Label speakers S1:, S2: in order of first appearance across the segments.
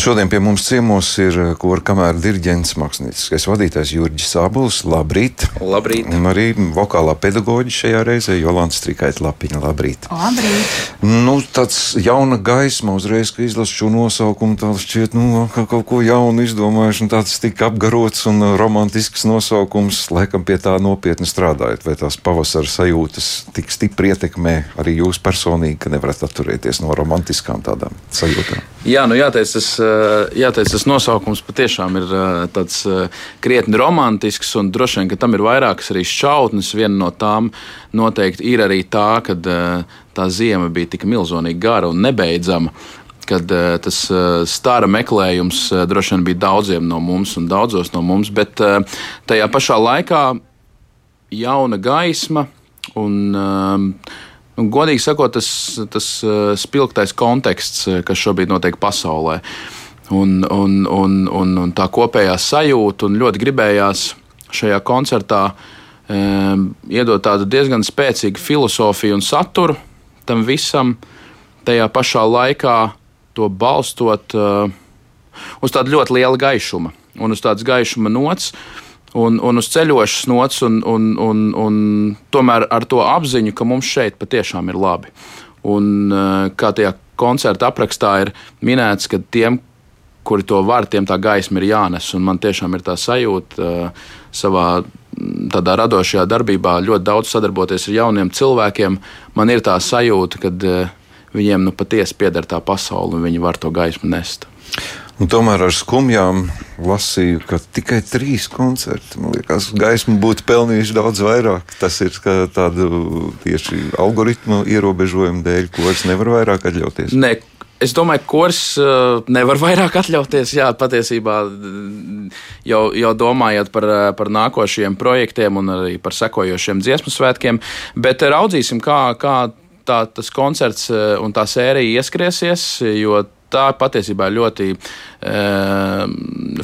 S1: Un šodien pie mums ciemos ir eh, kora kamēra diriģents, mākslinieckais vadītājs Jurģis Sābuls. Labrīt!
S2: Labrīt!
S1: Un arī vokālā pedagoģa šajā reizē Jolanta Strikaita Lapiņa. Labrīt!
S3: Labrīt!
S1: Nu, tāds jauna gaisma uzreiz, kad izlasu šo nosaukumu, tāds šķiet, nu, ka kaut ko jaunu izdomājuši, un tāds tik apgarots un romantisks nosaukums, laikam pie tā nopietni strādājat. Vai tās pavasara sajūtas tik stipri ietekmē arī jūs personīgi, ka nevarat atturēties no romantiskām tādām sajūtām?
S2: Jā, nu jāteic, tas, jāteic, tas nosaukums patiešām ir tāds krietni romantisks, un droši vien, ka tam ir vairākas arī šķautnes. Viena no tām noteikti ir arī tā, ka tā zima bija tik milzonīgi gara un nebeidzama. Kad uh, tas uh, stāra meklējums uh, droši vien bija daudziem no mums un daudzos no mums, bet uh, tajā pašā laikā jauna gaisma un uh, Un, godīgi sakot, tas, tas uh, spilgtais konteksts, uh, kas šobrīd notiek pasaulē, un, un, un, un, un tā kopējā sajūta, ļoti gribējās šajā koncertā um, iedot tādu diezgan spēcīgu filozofiju un saturu tam visam, tajā pašā laikā to balstot uh, uz tādu ļoti lielu gaišumu un uz tādas gaišuma nots. Un, un uz ceļošanas nots, un, un, un, un tomēr ar to apziņu, ka mums šeit patiešām ir labi. Un, eh, kā tajā koncerta aprakstā ir minēts, ka tiem, kuri to var, tiem tā gaisma ir jānes. Un man tiešām ir tā sajūta savā tādā radošajā darbībā ļoti daudz sadarboties ar jauniem cilvēkiem. Man ir tā sajūta, ka viņiem nu, patiesi pieder tā pasaule un viņi var to gaismu nest.
S1: Un tomēr ar skumjām lasīju, ka tikai trīs koncerti. Man liekas, gaismu būtu pelnījuši daudz vairāk. Tas ir tādu tieši algoritmu ierobežojumu dēļ, ko es nevaru vairāk atļauties.
S2: Ne. Es domāju, ka kurs uh, nevar vairāk atļauties. Jā, patiesībā jau, jau domājot par, uh, par nākošajiem projektiem un arī par sekojošiem dziesmu svētkiem, bet raudzīsim, kā, kā tā, tas koncerts uh, un tā sērija ieskriesies, jo tā patiesībā ir ļoti e,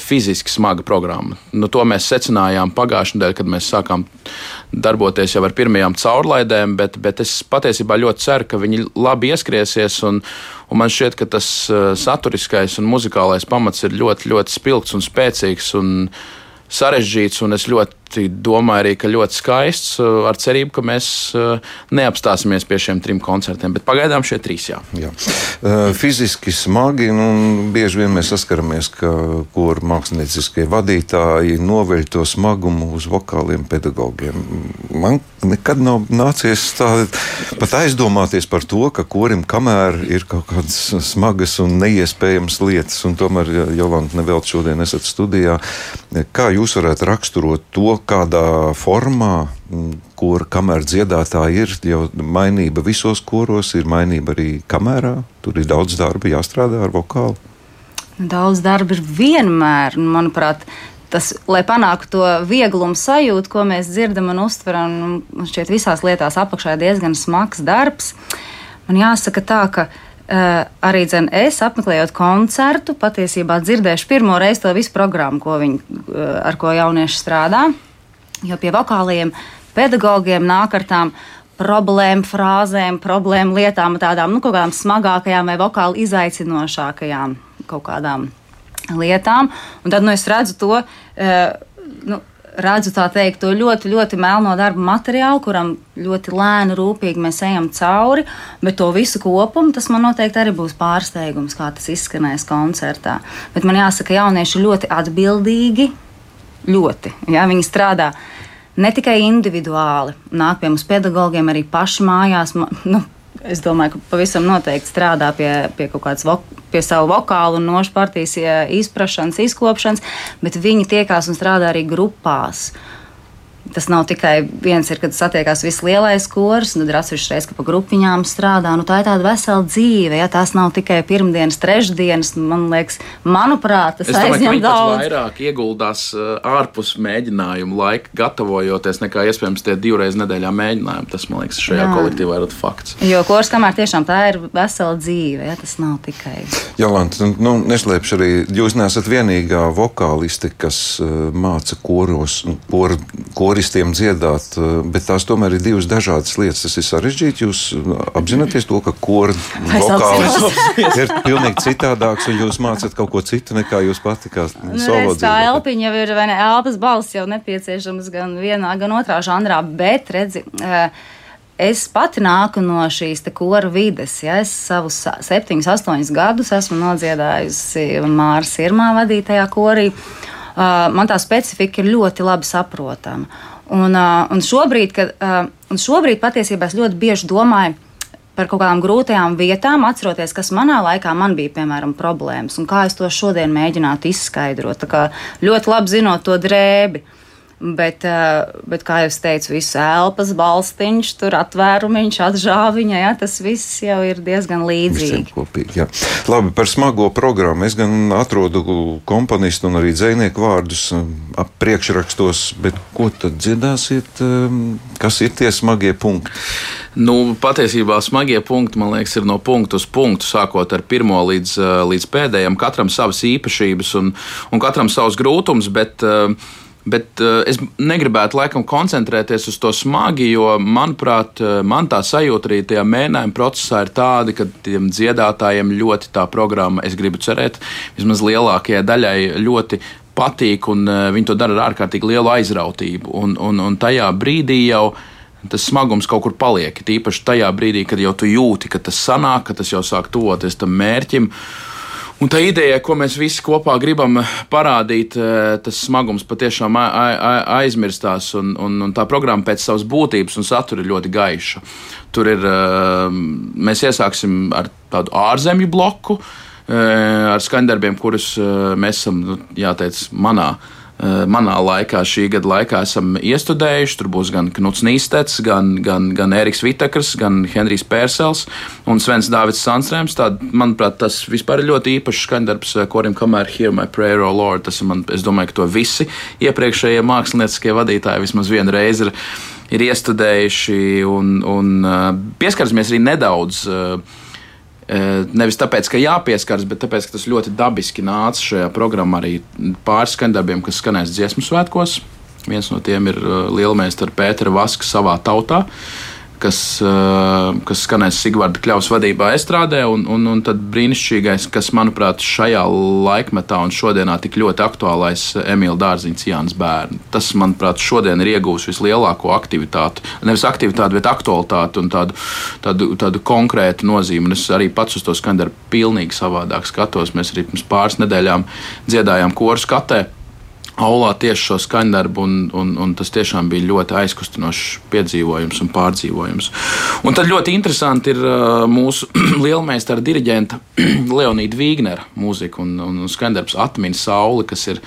S2: fiziski smaga programma. Nu, to mēs secinājām pagājušajā nedēļā, kad mēs sākām darboties jau ar pirmajām caurlaidēm, bet, bet es patiesībā ļoti ceru, ka viņi labi ieskriesies. Un, un man šķiet, ka tas eh, saturiskais un muzikālais pamats ir ļoti, ļoti spilgts un spēcīgs. Un, sarežģīts, un es ļoti domāju arī, ka ļoti skaists, uh, ar cerību, ka mēs uh, neapstāsimies pie šiem trim koncertiem, bet pagaidām šie trīs jā. jā.
S1: Uh, fiziski smagi, nu, bieži vien mēs saskaramies, ka kur mākslinieckie vadītāji noveļ to smagumu uz vokāliem pedagogiem. Man nekad nav nācies tā, pat aizdomāties par to, ka korim kamēr ir kaut kādas smagas un neiespējamas lietas, un tomēr, Jolanta, nevēl šodien esat studijā, kā jūs varētu raksturot to, kādā formā, kur kamēr dziedātāji ir, jau mainība visos koros, ir mainība arī kamērā. Tur ir daudz darba, jāstrādā ar vokālu.
S3: Daudz darba ir vienmēr, manuprāt, tas, lai panāktu to vieglumu sajūtu, ko mēs dzirdam un uztveram, man šķiet, visās lietās apakšā ir diezgan smags darbs. Man jāsaka tā, ka Uh, arī dzen, es apmeklējot koncertu, patiesībā dzirdēšu pirmo reizi to visu programmu, ko viņi, uh, ar ko jaunieši strādā. Jo pie vokāliem pedagogiem nāk ar tām problēmu frāzēm, problēmu lietām, tādām nu, kaut kādām smagākajām vai vokāli izaicinošākajām kaut kādām lietām. Un tad nu, es redzu to. Uh, redzu teikt, to ļoti, ļoti melno darbu materiālu, kuram ļoti lēni, rūpīgi mēs ejam cauri. Bet to visu kopumu tas man noteikti arī būs pārsteigums, kā tas izskanēs koncertā. Bet man jāsaka, jaunieši ļoti atbildīgi. Ļoti. Ja, viņi strādā ne tikai individuāli, nāk pie mums pedagogiem, arī paši mājās. Nu, es domāju, ka pavisam noteikti strādā pie, pie kaut kādas pie savu vokālu un nošu partijas izprašanas, izkopšanas, bet viņi tiekās un strādā arī grupās. Tas nav tikai viens, ir, kad satiekās viss lielais kurs, un tad ir atsevišķi reizes, ka pa grupiņām strādā. Nu, tā ir tāda vesela dzīve. Ja? Tās nav tikai pirmdienas, trešdienas. Man liekas, manuprāt, tas aizņem daudz.
S2: vairāk ieguldās uh, ārpus mēģinājumu laika, gatavojoties, nekā iespējams tie divreiz nedēļā mēģinājumi. Tas, man liekas, šajā Jā. kolektīvā ir fakts.
S3: Jo kurs, kamēr tiešām tā ir vesela dzīve, ja? tas nav tikai.
S1: Jolanta, nu, neslēpšu arī, jūs neesat vienīgā vokāliste, kas uh, māca koros, kor, koris koristiem dziedāt, uh, bet tās tomēr ir divas dažādas lietas. Tas ir sarežģīti. Jūs apzināties to, ka vokāls ir pilnīgi citādāks, un jūs mācat kaut ko citu nekā jūs pati kā
S3: nu, dziedāt. Tā elpiņa jau ir, vai ne, elpas balss jau nepieciešams gan vienā, gan otrā žanrā, bet redzi. Uh, Es pati nāku no šīs kora vides. Ja, es savus septiņus, astoņus gadus esmu nodziedājusi Māras Irmā vadītajā korī. Uh, man tā specifika ir ļoti labi saprotama. Un, un, šobrīd, kad, un šobrīd patiesībā es ļoti bieži domāju par kaut kādām grūtajām vietām, atceroties, kas manā laikā man bija, piemēram, problēmas un kā es to šodien mēģinātu izskaidrot. Ļoti labi zinot to drēbi. Bet, eh, bet, kā jau teicu, viss elpas, balstiņš, tur atvērumiņš, atžāviņa, jā, tas viss jau ir diezgan līdzīgi.
S1: Kopīgi, jā. Labi, par smago programmu. Es gan atrodu komponistu un arī dzinieku vārdus um, ap priekšrakstos, bet ko tad dziedāsiet? Um, kas ir tie smagie punkti?
S2: Nu, patiesībā smagie punkti, man liekas, ir no punkta uz punktu, sākot ar pirmo līdz, uh, līdz pēdējiem. Katram savas īpašības un, un katram savs grūtums, bet uh, Bet uh, es negribētu laikam koncentrēties uz to smagi, jo, manuprāt, uh, man tā sajūta arī tajā mēģinājuma procesā ir tāda, ka tiem dziedātājiem ļoti tā programma, es gribu cerēt, vismaz lielākajai daļai ļoti patīk, un uh, viņi to dara ar ārkārtīgi lielu aizrautību. Un, un, un tajā brīdī jau tas smagums kaut kur paliek. Tīpaši tajā brīdī, kad jau tu jūti, ka tas sanāk, ka tas jau sāk tuvoties tam mērķim. Uh, Un tā ideja, ko mēs visi kopā gribam parādīt, eh, tas smagums patiešām aizmirstās, un, un, un tā programma pēc savas būtības un satura ir ļoti gaiša. Tur ir, eh, mēs iesāksim ar tādu ārzemju bloku, eh, ar skaņdarbiem, kurus mēs esam, nu, jāteic, manā Eh, manā laikā, šī gada laikā, esam iestudējuši. Tur būs gan Knuts Nīstets, gan, gan, gan Eriks Vitakers, gan Henrijs Pērsels un Svens Dāvids Sanstrēms. Tād, manuprāt, tas vispār ir ļoti īpašs skaņdarbs, eh, kurim kamēr Hear My Prayer, O Lord, tas man, es domāju, ka to visi iepriekšējie mākslinieckie vadītāji vismaz vienu reizi ir, ir iestudējuši un, un eh, pieskarsimies arī nedaudz uh, Nevis tāpēc, ka jāpieskaras, bet tāpēc, ka tas ļoti dabiski nāca šajā programmā arī pāris skandarbiem, kas skanēs dziesmu svētkos. Viens no tiem ir lielmeistara Pētera Vaska savā tautā. Uh, kas, eh, kas skanēs Sigvarda Kļavas vadībā estrādē, un, un, un tad brīnišķīgais, kas, manuprāt, šajā laikmetā un šodienā tik ļoti aktuālais Emīļa Dārziņš Jānis Bērns. Tas, manuprāt, šodien ir iegūs vislielāko aktivitāti, nevis aktivitāti, bet aktualitāti un tādu, tādu, tādu konkrētu nozīmi. Un es arī pats uz to skandaru pilnīgi savādāk skatos. Mēs arī pirms pāris nedēļām dziedājām koru skatē aulā tieši šo skaņdarbu, un, un, un tas tiešām bija ļoti aizkustinošs piedzīvojums un pārdzīvojums. Un tad ļoti interesanti ir uh, mūsu lielmeistara diriģenta Leonīda Vīgnera mūzika un, un skaņdarbs Atmiņas sauli, kas ir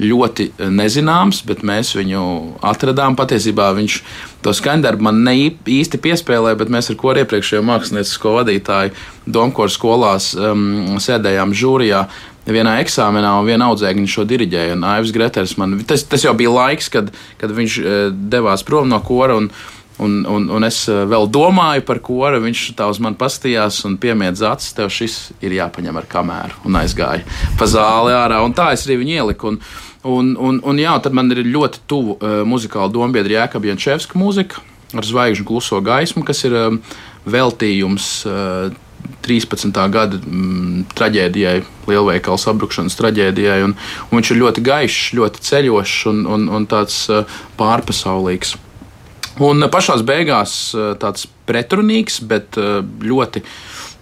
S2: ļoti nezināms, bet mēs viņu atradām. Patiesībā viņš to skaņdarbu man ne īsti piespēlēja, bet mēs ar ko iepriekšējo māksliniecisko vadītāju Domkora skolās um, sēdējām žūrijā vienā eksāmenā, un viena audzēkņa šo diriģēja. Aivs Greters man tas, tas jau bija laiks, kad, kad viņš eh, devās prom no kora. Un, Un, un, un es eh, vēl domāju par ko, viņš tā uz mani pastījās un piemiedz acis, tev šis ir jāpaņem ar kameru. Un aizgāja pa zāli ārā, un tā es arī viņu ieliku. Un, un, un, un jā, tad man ir ļoti tuvu uh, muzikāla dombiedra Jēkabs Jančevska mūzika ar zvaigžņu kluso gaismu, kas ir um, veltījums. Uh, 13. gada mm, traģēdijai, lielveikala sabrukšanas traģēdijai. Un, un viņš ir ļoti gaišs, ļoti ceļošs un, un, un tāds uh, pārpasaulīgs. Un uh, pašā beigās uh, tāds pretrunīgs, bet ļoti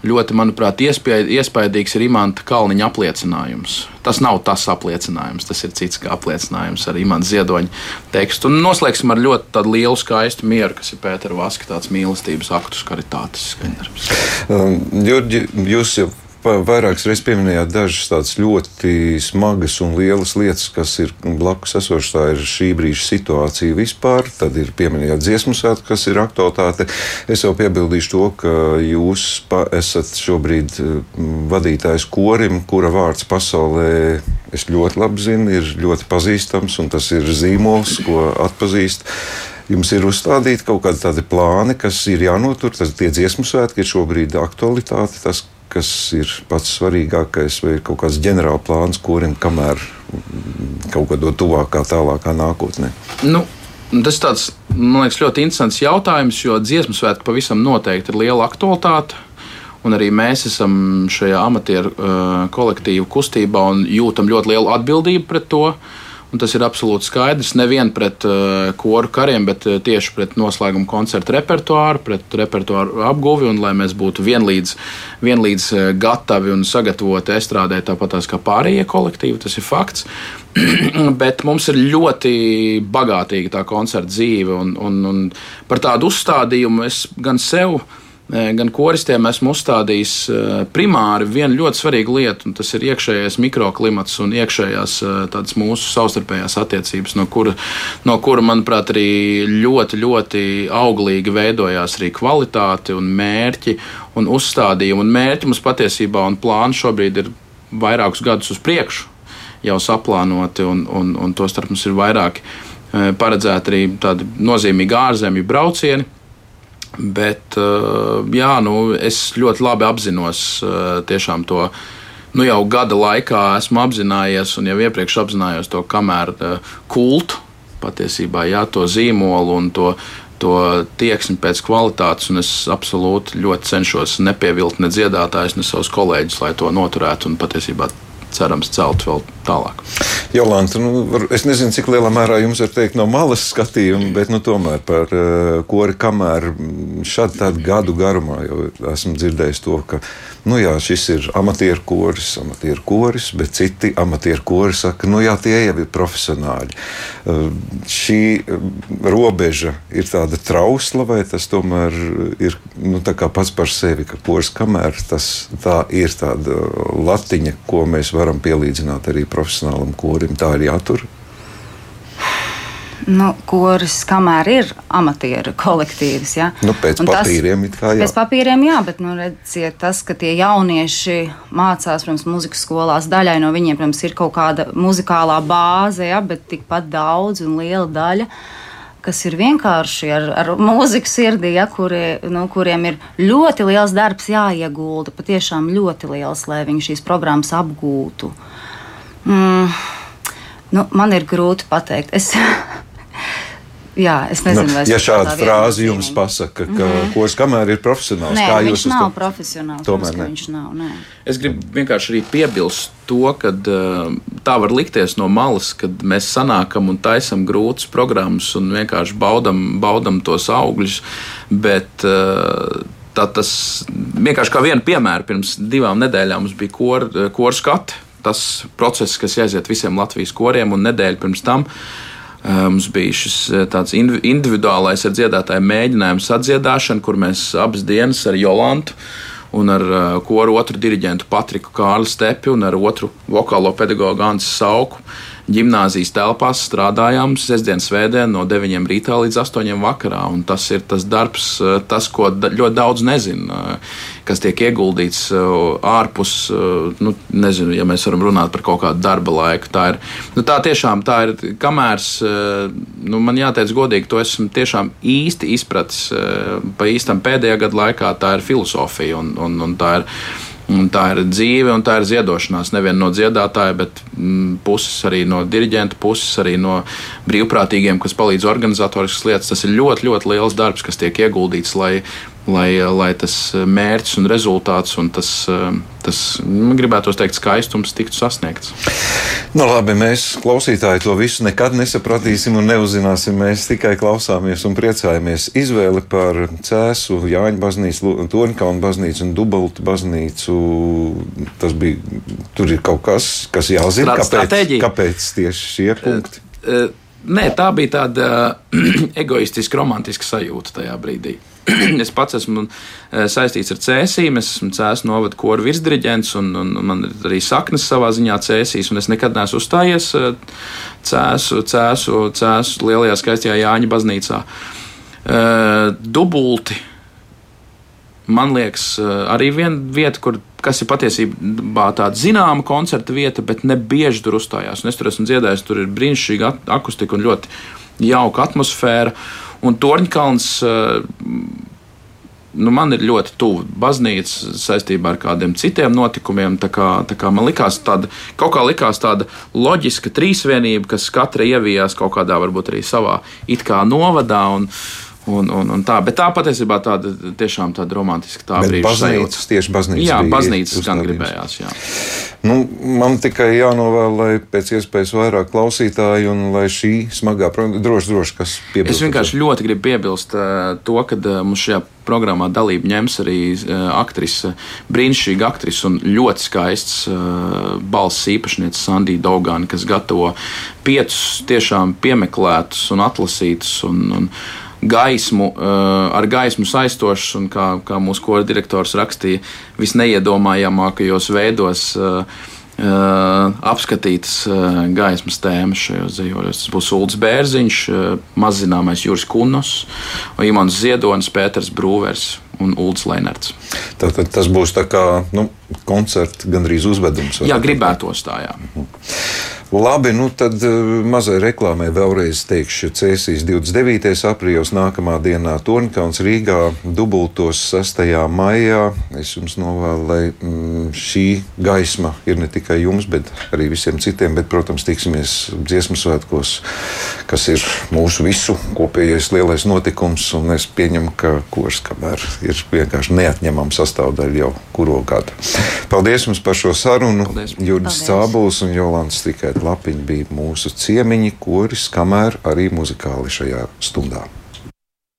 S2: ļoti, manuprāt, iespaidīgs ir Imants Kalniņa apliecinājums. Tas nav tas apliecinājums, tas ir cits apliecinājums ar Imants Ziedoņa tekstu. Un noslēgsim ar ļoti lielu skaistu mieru, kas ir Pētera Vaska, tāds mīlestības aktus, karitātes skaņdarbs.
S1: Um, Jurģi, jūs jau vairākas reizes pieminējāt dažas tādas ļoti smagas un lielas lietas, kas ir blakus esošas. Tā ir šī brīža situācija vispār. Tad ir pieminējāt dziesmu svētku, kas ir aktualitāte. Es jau piebildīšu to, ka jūs esat šobrīd vadītājs korim, kura vārds pasaulē es ļoti labi zinu, ir ļoti pazīstams, un tas ir zīmols, ko atpazīst. Jums ir uzstādīti kaut kādi tādi plāni, kas ir jānotur. Tas tie dziesmu svētki ir šobrīd aktualitāte. Tas, kas ir pats svarīgākais, vai ir kaut kāds ģenerāla plāns, kurim kamēr kaut kādā tuvākā, tālākā nākotnē?
S2: Nu. Tas ir tāds, man liekas, ļoti interesants jautājums, jo dziesmu svētki pavisam noteikti ir liela aktualitāte. Un arī mēs esam šajā amatieru uh, kolektīvu kustībā un jūtam ļoti lielu atbildību pret to. Un tas ir absolūti skaidrs. Nevien pret uh, koru kariem, bet uh, tieši pret noslēguma koncertu repertuāru, pret repertuāru apguvi un lai mēs būtu vienlīdz, vienlīdz uh, gatavi un sagatavoti estrādē tāpat kā pārējie kolektīvi. Tas ir fakts. bet mums ir ļoti bagātīga tā koncerta dzīve, un, un, un par tādu uzstādījumu es gan sev gan koristiem esmu uzstādījis primāri vienu ļoti svarīgu lietu, un tas ir iekšējais mikroklimats un iekšējās mūsu savstarpējās attiecības, no kura, no kura manuprāt, arī ļoti, ļoti auglīgi veidojās arī kvalitāte un mērķi un uzstādījumi. Un mērķi mums patiesībā un plāni šobrīd ir vairākus gadus uz priekšu jau saplānoti, un, un, un to starp mums ir vairāki paredzēti arī tādi nozīmīgi ārzemju braucieni Bet eh, jā, nu, es ļoti labi apzinos eh, to. Nu, jau gada laikā esmu apzinājies, un jau iepriekš apzinājos to kamēr eh, kultu, patiesībā jā, to zīmolu un to, to tieksmi pēc kvalitātes. Es absolūti ļoti cenšos nepievilkt ne dziedātājus, ne savus kolēģus, lai to noturētu un patiesībā cerams celt vēl tālāk.
S1: Jolanta, nu, var, es nezinu, cik lielā mērā jums ir teikt no malas skatījuma, bet nu, tomēr par uh, kori kamēr šādu gadu garumā jau esmu dzirdējis to, ka nu, jā, šis ir amatieru koris, amatieru koris, bet citi amatieru kori saka, nu jā, tie jau ir profesionāļi. Uh, šī robeža ir tāda trausla, vai tas tomēr ir nu, pats par sevi, ka koris kamēr tas tā ir tāda latiņa, ko mēs varam pielīdzināt arī profesionālam korim, tā ir jātur.
S3: Nu, kuras kamēr ir amatieru kolektīvs. Ja?
S1: Nu, pēc un papīriem tas, kā,
S3: jā. Pēc papīriem, jā, bet nu, redziet, tas, ka tie jaunieši mācās, protams, muzikas skolās, daļai no viņiem, protams, ir kaut kāda muzikālā bāze, ja, bet tikpat daudz un liela daļa. Kas ir vienkārši ar, ar mūziku sirdī, ja, kuri, nu, kuriem ir ļoti liels darbs jāiegulda, patiešām ļoti liels, lai viņi šīs programmas apgūtu. Mm, nu, man ir grūti pateikt. Es, Jā, es nezinu, nu,
S1: ja šāda frāze jums pasaka, ka mm -hmm. koks kamēr ir profesionāls,
S3: nē,
S1: kā
S3: jūs to saprotat? Profesionāls, tomēr ne. viņš nav. Nē.
S2: Es gribu vienkārši arī piebilst to, ka tā var likties no malas, kad mēs sanākam un taisam grūtas programmas un vienkārši baudam, baudam tos augļus. Bet, Tā tas vienkārši kā viena piemēra. Pirms divām nedēļām mums bija kor, kor skati. Tas process, kas jāiziet visiem Latvijas koriem, un nedēļa pirms tam uh, Mums bija šis tāds individuālais ar dziedātāju mēģinājums atdziedāšana, kur mēs abas dienas ar Jolantu un ar koru otru diriģentu Patriku Kārli Stepi un ar otru vokālo pedagogu Ansu Sauku gimnāzijas telpās strādājām sestdienas svētdien no 9 rītā līdz 8 vakarā. Tas ir tas darbs, eh, tas, ko ļoti daudz nezina, eh, kas tiek ieguldīts eh, ārpus, nu, nezinu, ja mēs varam runāt par kaut kādu darba laiku. Tā ir, nu, tā tiešām tā ir, kamēr nu, man jāteic godīgi, to esmu tiešām īsti izpratis pa īstam pēdējā gada laikā, tā ir filozofija un, un, un tā ir Un tā ir dzīve un tā ir ziedošanās nevien no dziedātāja, bet mm, puses arī no diriģenta puses, arī no brīvprātīgiem, kas palīdz organizatoriskas lietas. Tas ir ļoti, ļoti liels darbs, kas tiek ieguldīts, lai lai, lai tas mērķis un rezultāts un tas, tas nu, gribētu teikt, skaistums tiktu sasniegts.
S1: Nu, labi, mēs klausītāji to visu nekad nesapratīsim un neuzzināsim. Mēs tikai klausāmies un priecājamies. Izvēle par Cēzu, Jāņa baznīcu, Torņkalnu baznīcu un Dubultu baznīcu. Tas bija, tur ir kaut kas, kas jāzina, kāpēc, kāpēc tieši šie punkti. Uh, uh,
S2: Nē, tā bija tāda egoistiska, romantiska sajūta tajā brīdī. es pats esmu eh, saistīts ar cēsīm, es esmu cēs novada koru virsdiriģents, un, un man ir arī saknes savā ziņā cēsīs, un es nekad neesmu uzstājies eh, cēsu, cēsu, cēsu lielajā skaistajā Jāņa baznīcā. Uh, dubulti, man liekas, arī viena vieta, kur kas ir patiesībā tāda zināma koncerta vieta, bet ne bieži tur uzstājās. Un es tur esmu dziedājis, tur ir brīnišķīga akustika un ļoti jauka atmosfēra. Un Torņkalns, eh, nu, man ir ļoti tuvu baznīca saistībā ar kādiem citiem notikumiem. Tā kā, tā kā man likās tāda, kaut kā likās tāda loģiska trīsvienība, kas katra ievijās kaut kādā varbūt arī savā it kā novadā. Un, Un, un, un tā, bet tā patiesībā tāda tiešām tāda romantiska tā brīža
S1: baznīcas,
S2: sajūta.
S1: tieši baznīcas
S2: Jā, baznīcas gan gribējās. Jā.
S1: Nu, man tikai jānovēl, lai pēc iespējas vairāk klausītāju un lai šī smagā droši, droši, kas piebilst.
S2: Es vienkārši ļoti gribu piebilst uh, to, ka uh, mums šajā programmā dalību ņems arī uh, aktrise, brīnišķīga aktrise un ļoti skaists balss īpašniece Sandija Daugāna, kas gatavo piecus tiešām piemeklētus un atlasītus. Un, un, Gaismu, uh, ar gaismu saistošs, un kā, kā mūsu kora direktors rakstīja, visneiedomājamākajos veidos uh, Uh, apskatītas uh, gaismas tēmas šajos dzīvojos. Tas būs Ulrichs Bērziņš, uh, mazzināmais Juris Kunos, Imants Ziedonis, Pēters Brūvers un Ulrichs Leinerts.
S1: Tātad tas būs tā kā nu, koncerts, gandrīz uzvedums.
S2: Jā, gribētos tā, jā.
S1: Labi, nu tad eh, mazai reklāmai vēlreiz teikšu, Cēsīs 29. aprīlis nākamā dienā Tornkauns Rīgā dubultos 6. maijā. Es jums novēlu, lai mm, šī gaisma ir ne tikai jums, bet arī visiem citiem, bet, protams, tiksimies dziesmu svētkos, kas ir mūsu visu kopējais lielais notikums, un es pieņemu, ka kurs kamēr ir vienkārši neatņemama sastāvdaļa jau kuro gadu. Paldies jums par šo sarunu.
S2: Paldies.
S3: Paldies.
S1: Cābuls un Jolants tikai lapiņi bija mūsu ciemiņi, kuris kamēr arī muzikāli šajā stundā.